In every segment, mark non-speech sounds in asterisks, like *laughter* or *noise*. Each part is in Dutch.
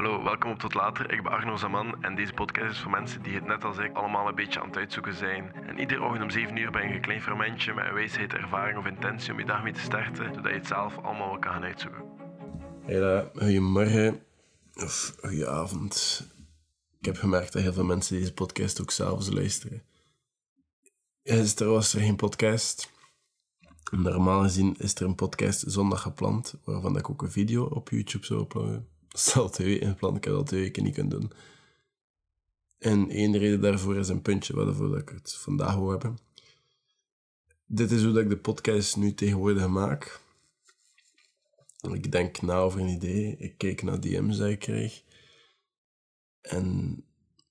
Hallo, welkom op Tot Later. Ik ben Arno Zaman en deze podcast is voor mensen die het net als ik allemaal een beetje aan het uitzoeken zijn. En iedere ochtend om 7 uur ben je een klein fermentje met een wijsheid, ervaring of intentie om je dag mee te starten, zodat je het zelf allemaal wel kan gaan uitzoeken. Hey, goedemorgen of goedenavond. Ik heb gemerkt dat heel veel mensen deze podcast ook s'avonds luisteren. Gisteren was er geen podcast. Normaal gezien is er een podcast zondag gepland, waarvan ik ook een video op YouTube zou uploaden. Al twee weken gepland, ik heb dat twee weken niet kunnen doen. En één reden daarvoor is een puntje waarvoor ik het vandaag wil hebben. Dit is hoe dat ik de podcast nu tegenwoordig maak. Ik denk na over een idee, ik kijk naar DM's die ik krijg. En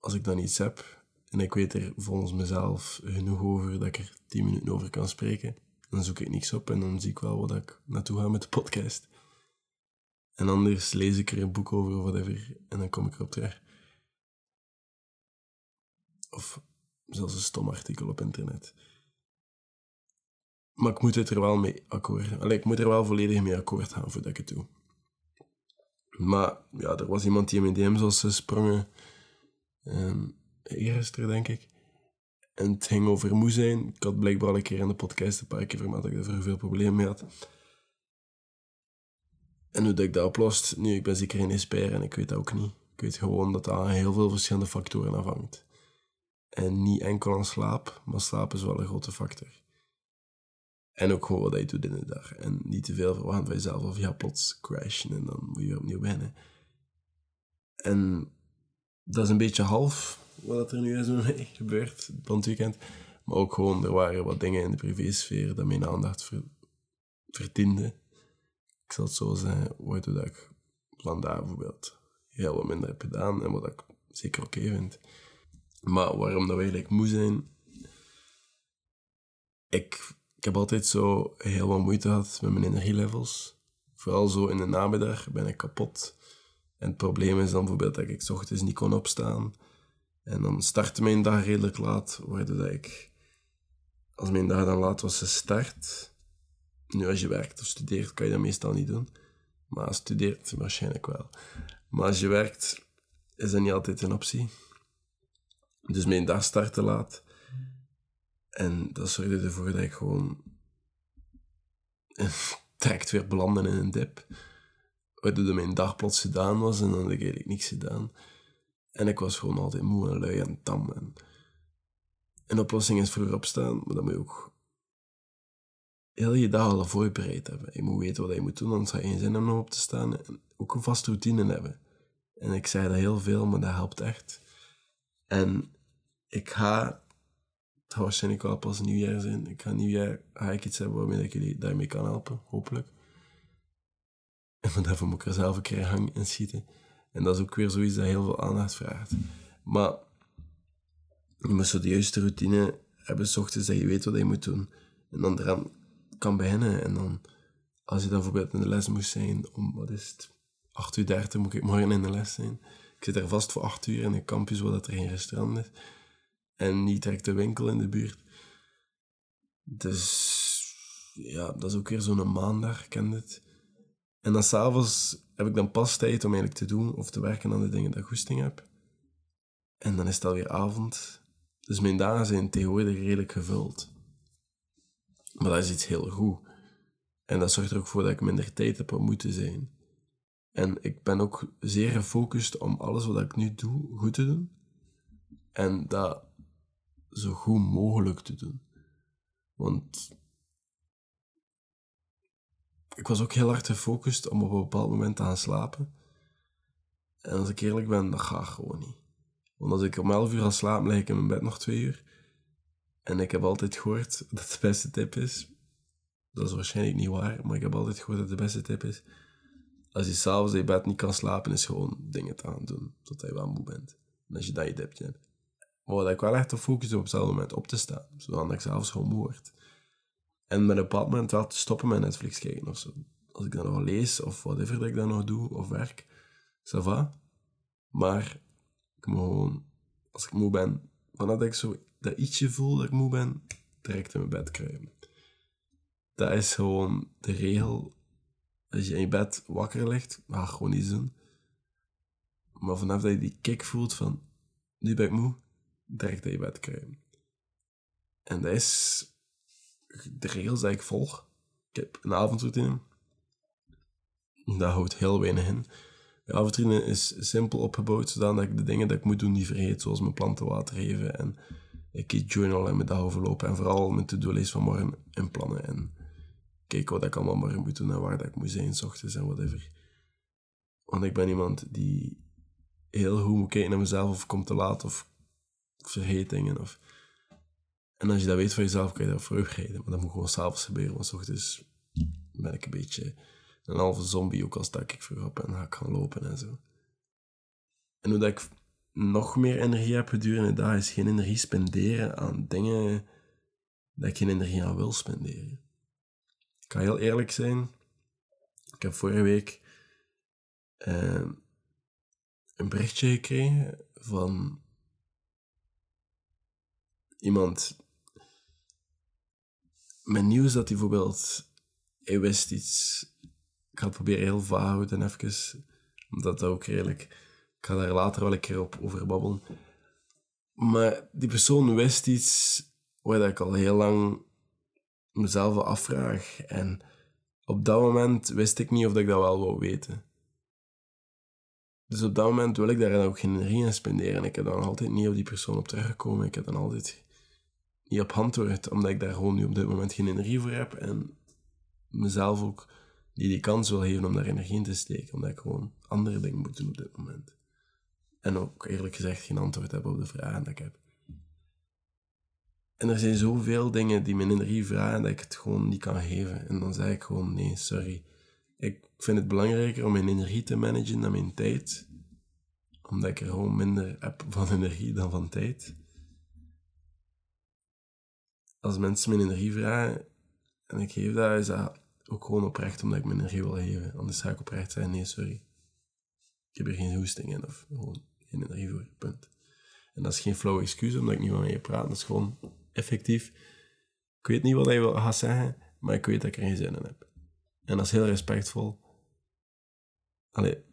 als ik dan iets heb en ik weet er volgens mezelf genoeg over dat ik er 10 minuten over kan spreken, dan zoek ik niks op en dan zie ik wel wat ik naartoe ga met de podcast. En anders lees ik er een boek over of whatever en dan kom ik erop terug. Of zelfs een stom artikel op internet. Maar ik moet het er wel mee akkoord. Allee, ik moet er wel volledig mee akkoord gaan voordat ik het doe. Maar ja, er was iemand die in mijn DM's was gesprongen. Um, gisteren, denk ik. En het ging over moe zijn. Ik had blijkbaar al een keer in de podcast een paar keer vermeld dat ik er veel problemen mee had. En hoe dat ik dat oplost, nu, ik ben zeker geen expert en ik weet dat ook niet. Ik weet gewoon dat dat aan heel veel verschillende factoren afhangt. En niet enkel aan slaap, maar slaap is wel een grote factor. En ook gewoon wat je doet in de dag. En niet te veel verwachten van jezelf of je gaat plots crashen en dan moet je weer opnieuw beginnen. En dat is een beetje half wat er nu is *laughs* gebeurd, het weekend. Maar ook gewoon, er waren wat dingen in de privésfeer dat mijn aandacht ver. Ik zal het zo zeggen, wat dat ik vandaag bijvoorbeeld heel wat minder heb gedaan en wat ik zeker oké vind. Maar waarom dat we eigenlijk moe zijn... Ik, ik heb altijd zo heel wat moeite gehad met mijn energielevels. Vooral zo in de namiddag ben ik kapot. En het probleem is dan bijvoorbeeld dat ik s ochtends niet kon opstaan. En dan startte mijn dag redelijk laat, waardoor dat ik, als mijn dag dan laat was gestart, nu als je werkt of studeert, kan je dat meestal niet doen. Maar studeert, waarschijnlijk wel. Maar als je werkt, is dat niet altijd een optie. Dus mijn dag startte laat. En dat zorgde ervoor dat ik gewoon *laughs* direct weer belandde in een dip. Waardoor mijn dag plots gedaan was en dan had ik eigenlijk niks gedaan. En ik was gewoon altijd moe en lui en tam. En een oplossing is vroeger opstaan, maar dan moet je ook heel je dag al voorbereid hebben. Je moet weten wat je moet doen, anders ga je geen zin om op te staan. En ook een vaste routine hebben. En ik zei dat heel veel, maar dat helpt echt. En ik ga, het gaat waarschijnlijk wel pas nieuwjaar zijn. Ik ga nieuwjaar, ga ik iets hebben waarmee ik jullie daarmee kan helpen, hopelijk. *laughs* En daarvoor moet ik er zelf een keer hang en schieten. En dat is ook weer zoiets dat heel veel aandacht vraagt. Maar je moet zo de juiste routine hebben, s dat je weet wat je moet doen. En dan kan beginnen. En dan, als je dan bijvoorbeeld in de les moest zijn, om, wat is het, 8 uur 30 moet ik morgen in de les zijn. Ik zit er vast voor 8 uur in een campus waar dat er geen restaurant is. En niet direct de winkel in de buurt. Dus ja, dat is ook weer zo'n maandag, ken het. En dan s'avonds heb ik dan pas tijd om eigenlijk te doen of te werken aan de dingen dat ik goesting heb. En dan is het alweer avond. Dus mijn dagen zijn tegenwoordig redelijk gevuld. Maar dat is iets heel goed. En dat zorgt er ook voor dat ik minder tijd heb om moeten zijn. En ik ben ook zeer gefocust om alles wat ik nu doe goed te doen. En dat zo goed mogelijk te doen. Want ik was ook heel hard gefocust om op een bepaald moment te gaan slapen. En als ik eerlijk ben, dat gaat gewoon niet. Want als ik om 11 uur ga slapen, lig ik in mijn bed nog twee uur. En ik heb altijd gehoord dat de beste tip is. Dat is waarschijnlijk niet waar, maar ik heb altijd gehoord dat de beste tip is. Als je s'avonds in je bed niet kan slapen, is gewoon dingen te gaan doen. Totdat je wel moe bent. En als je dat je dipje hebt. Maar dat ik wel echt op focus op hetzelfde moment op te staan. Zodat ik s'avonds gewoon moe word. En met een bepaald moment wel te stoppen met Netflix kijken of zo. Als ik dan nog lees of whatever dat ik dan nog doe of werk, ça va. Maar ik moet gewoon, als ik moe ben, dat ik zo dat ietsje voel dat ik moe ben, direct in mijn bed kruipen. Dat is gewoon de regel. Als je in je bed wakker ligt, ga gewoon iets doen. Maar vanaf dat je die kick voelt van, nu ben ik moe, direct dat je bed kruipen. En dat is de regels die ik volg. Ik heb een avondroutine. Dat houdt heel weinig in. De avondroutine is simpel opgebouwd, zodat ik de dingen die ik moet doen niet vergeet, zoals mijn planten water geven en ik eet journal en mijn dag overlopen en vooral mijn to-do-lijst van morgen inplannen en kijken wat ik allemaal morgen moet doen en waar dat ik moet zijn, s ochtends en whatever. Want ik ben iemand die heel goed moet kijken naar mezelf of komt te laat of vergeet dingen. Of... En als je dat weet van jezelf, kan je dat vooruitrijden. Maar dat moet gewoon s'avonds gebeuren, want s ochtends ben ik een beetje een halve zombie, ook al sta ik vroeg op en ga ik gaan lopen en zo. En hoe dat ik nog meer energie heb gedurende de dag, is geen energie spenderen aan dingen dat ik geen energie aan wil spenderen. Ik ga heel eerlijk zijn. Ik heb vorige week uh, een berichtje gekregen van iemand met nieuws dat hij bijvoorbeeld, hij wist iets, ik ga het proberen heel vaag houden even, omdat dat ook redelijk, ik ga daar later wel een keer op over babbelen. Maar die persoon wist iets waar ik al heel lang mezelf afvraag. En op dat moment wist ik niet of ik dat wel wou weten. Dus op dat moment wil ik daar ook geen energie in spenderen. Ik heb dan altijd niet op die persoon op teruggekomen. Ik heb dan altijd niet op antwoord, omdat ik daar gewoon nu op dit moment geen energie voor heb. En mezelf ook die die kans wil geven om daar energie in te steken. Omdat ik gewoon andere dingen moet doen op dit moment. En ook eerlijk gezegd geen antwoord heb op de vragen die ik heb. En er zijn zoveel dingen die mijn energie vragen dat ik het gewoon niet kan geven. En dan zeg ik gewoon nee, sorry. Ik vind het belangrijker om mijn energie te managen dan mijn tijd. Omdat ik er gewoon minder heb van energie dan van tijd. Als mensen mijn energie vragen en ik geef dat, is dat ook gewoon oprecht omdat ik mijn energie wil geven. Anders ga ik oprecht zeggen, nee, sorry. Ik heb er geen hoesting in of gewoon geen energie voor, punt. En dat is geen flauw excuus omdat ik niet van je praat. Dat is gewoon effectief. Ik weet niet wat hij wil gaan zeggen, maar ik weet dat ik er geen zin in heb. En dat is heel respectvol. Allee,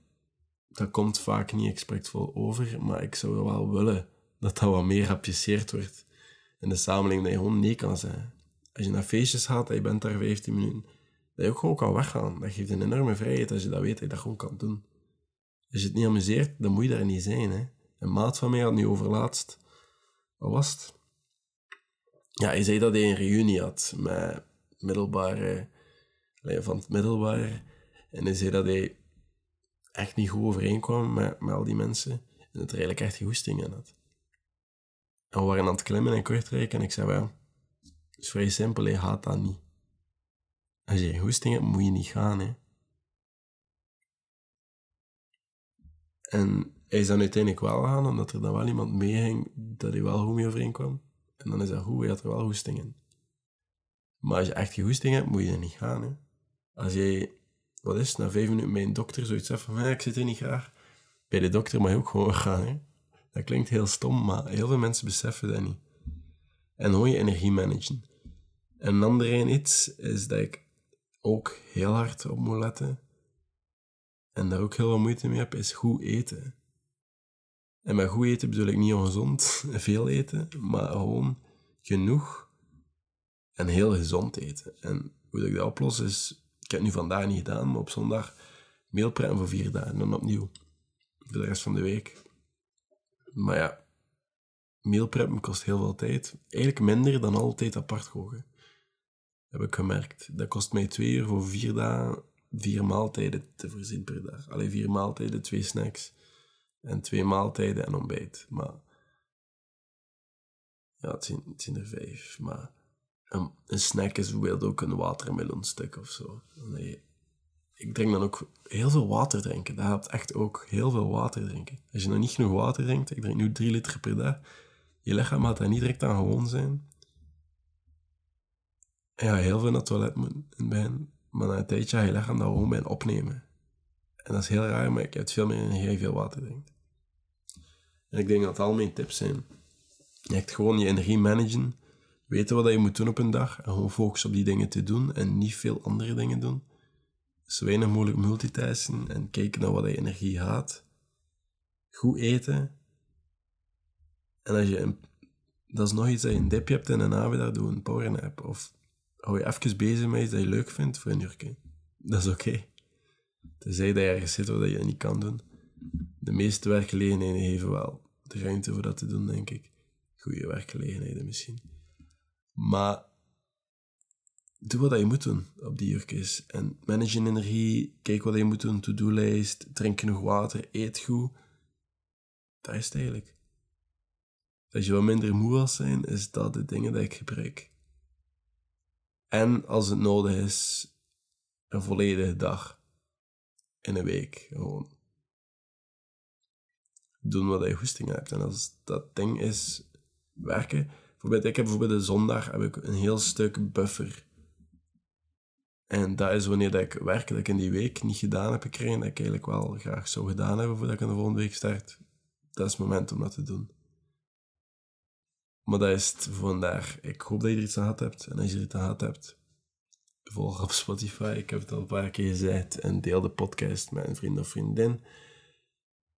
dat komt vaak niet respectvol over, maar ik zou wel willen dat dat wat meer geapprecieerd wordt in de samenleving, dat je gewoon nee kan zeggen. Als je naar feestjes gaat en je bent daar 15 minuten, dat je ook gewoon kan weggaan. Dat geeft een enorme vrijheid als je dat weet, dat je dat gewoon kan doen. Als je het niet amuseert, dan moet je daar niet zijn. Hè. Een maat van mij had nu overlaatst, wat was het? Ja, hij zei dat hij een reunie had met middelbare, van het middelbare. En hij zei dat hij echt niet goed overeenkwam met, met al die mensen. En dat er eigenlijk echt goesting in had. En we waren aan het klimmen in Kortrijk en ik zei, wel, het is vrij simpel, hij gaat dat niet. Als je goesting hebt, moet je niet gaan, hè. En hij is dan uiteindelijk wel gaan, omdat er dan wel iemand meeging dat hij wel goed mee overeenkwam. En dan is dat goed, je had er wel goesting in. Maar als je echt geen goesting hebt, moet je er niet gaan. Hè. Als jij, wat is na vijf minuten een dokter zoiets zegt van, ik zit er niet graag. Bij de dokter mag je ook gewoon *laughs* gaan. Hè. Dat klinkt heel stom, maar heel veel mensen beseffen dat niet. En hoe je energie managen. En een ander iets is dat ik ook heel hard op moet letten. En daar ook heel veel moeite mee heb, is goed eten. En met goed eten bedoel ik niet ongezond, *laughs* veel eten, maar gewoon genoeg en heel gezond eten. En hoe ik dat oplos is, ik heb het nu vandaag niet gedaan, maar op zondag mealpreppen voor vier dagen, dan opnieuw. Voor de rest van de week. Maar ja, mealpreppen kost heel veel tijd. Eigenlijk minder dan altijd apart koken. Heb ik gemerkt. Dat kost mij twee uur voor vier dagen, vier maaltijden te voorzien per dag. Alleen vier maaltijden, twee snacks en twee maaltijden en ontbijt. Maar ja, het zijn, het zijn er vijf. Maar een, snack is bijvoorbeeld ook een watermelonstuk of zo. Nee, ik drink dan ook heel veel water drinken. Dat helpt echt ook heel veel water drinken. Als je nog niet genoeg water drinkt, ik drink nu drie liter per dag, je lichaam gaat daar niet direct aan gewoon zijn. En ja, heel veel naar het toilet moet in maar na een tijdje ga je lichaam daar gewoon bij opnemen. En dat is heel raar, maar ik heb veel meer energie je veel water drinkt. En ik denk dat al mijn tips zijn. Echt gewoon je energie managen. Weten wat je moet doen op een dag. En gewoon focussen op die dingen te doen. En niet veel andere dingen doen. Zo weinig mogelijk multitasken. En kijken naar wat je energie haat. goed eten. En als je dat is nog iets dat je een dipje hebt en een avond daar doe een powernap. Of hou je even bezig met iets dat je leuk vindt voor een uurtje. Dat is oké. Okay. Tenzij dat je ergens zit waar je dat niet kan doen. De meeste werkgelegenheden geven wel de ruimte voor dat te doen, denk ik. Goede werkgelegenheden misschien. Maar doe wat je moet doen op die uurtjes. En manage je energie, kijk wat je moet doen, to-do-lijst, drink genoeg water, eet goed. Dat is het eigenlijk. Als je wat minder moe wil zijn, is dat de dingen die ik gebruik. En als het nodig is, een volledige dag in een week. Gewoon doen wat je goesting hebt. En als dat ding is werken. Bijvoorbeeld, ik heb bijvoorbeeld de zondag heb ik een heel stuk buffer. En dat is wanneer dat ik werk dat ik in die week niet gedaan heb gekregen, dat ik eigenlijk wel graag zou gedaan hebben voordat ik in de volgende week start. Dat is het moment om dat te doen. Maar dat is het voor vandaag. Ik hoop dat je er iets aan gehad hebt. En als je er iets aan gehad hebt, volg op Spotify. Ik heb het al een paar keer gezegd. En deel de podcast met een vriend of vriendin.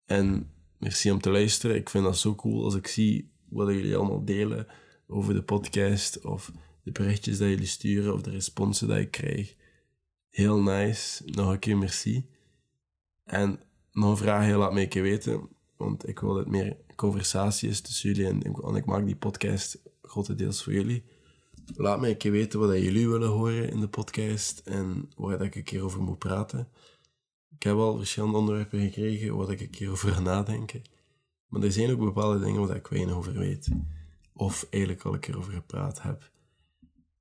En merci om te luisteren. Ik vind dat zo cool als ik zie wat jullie allemaal delen over de podcast. Of de berichtjes dat jullie sturen. Of de responsen die ik krijg. Heel nice. Nog een keer merci. En nog een vraag, laat me een keer weten. Want ik wil dat meer conversatie is tussen jullie. En, en ik maak die podcast grotendeels voor jullie. Laat me een keer weten wat jullie willen horen in de podcast en waar ik een keer over moet praten. Ik heb al verschillende onderwerpen gekregen waar ik een keer over ga nadenken. Maar er zijn ook bepaalde dingen waar ik weinig over weet. Of eigenlijk al een keer over gepraat heb.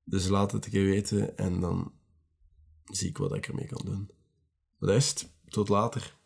Dus laat het een keer weten en dan zie ik wat ik ermee kan doen. Het. Tot later.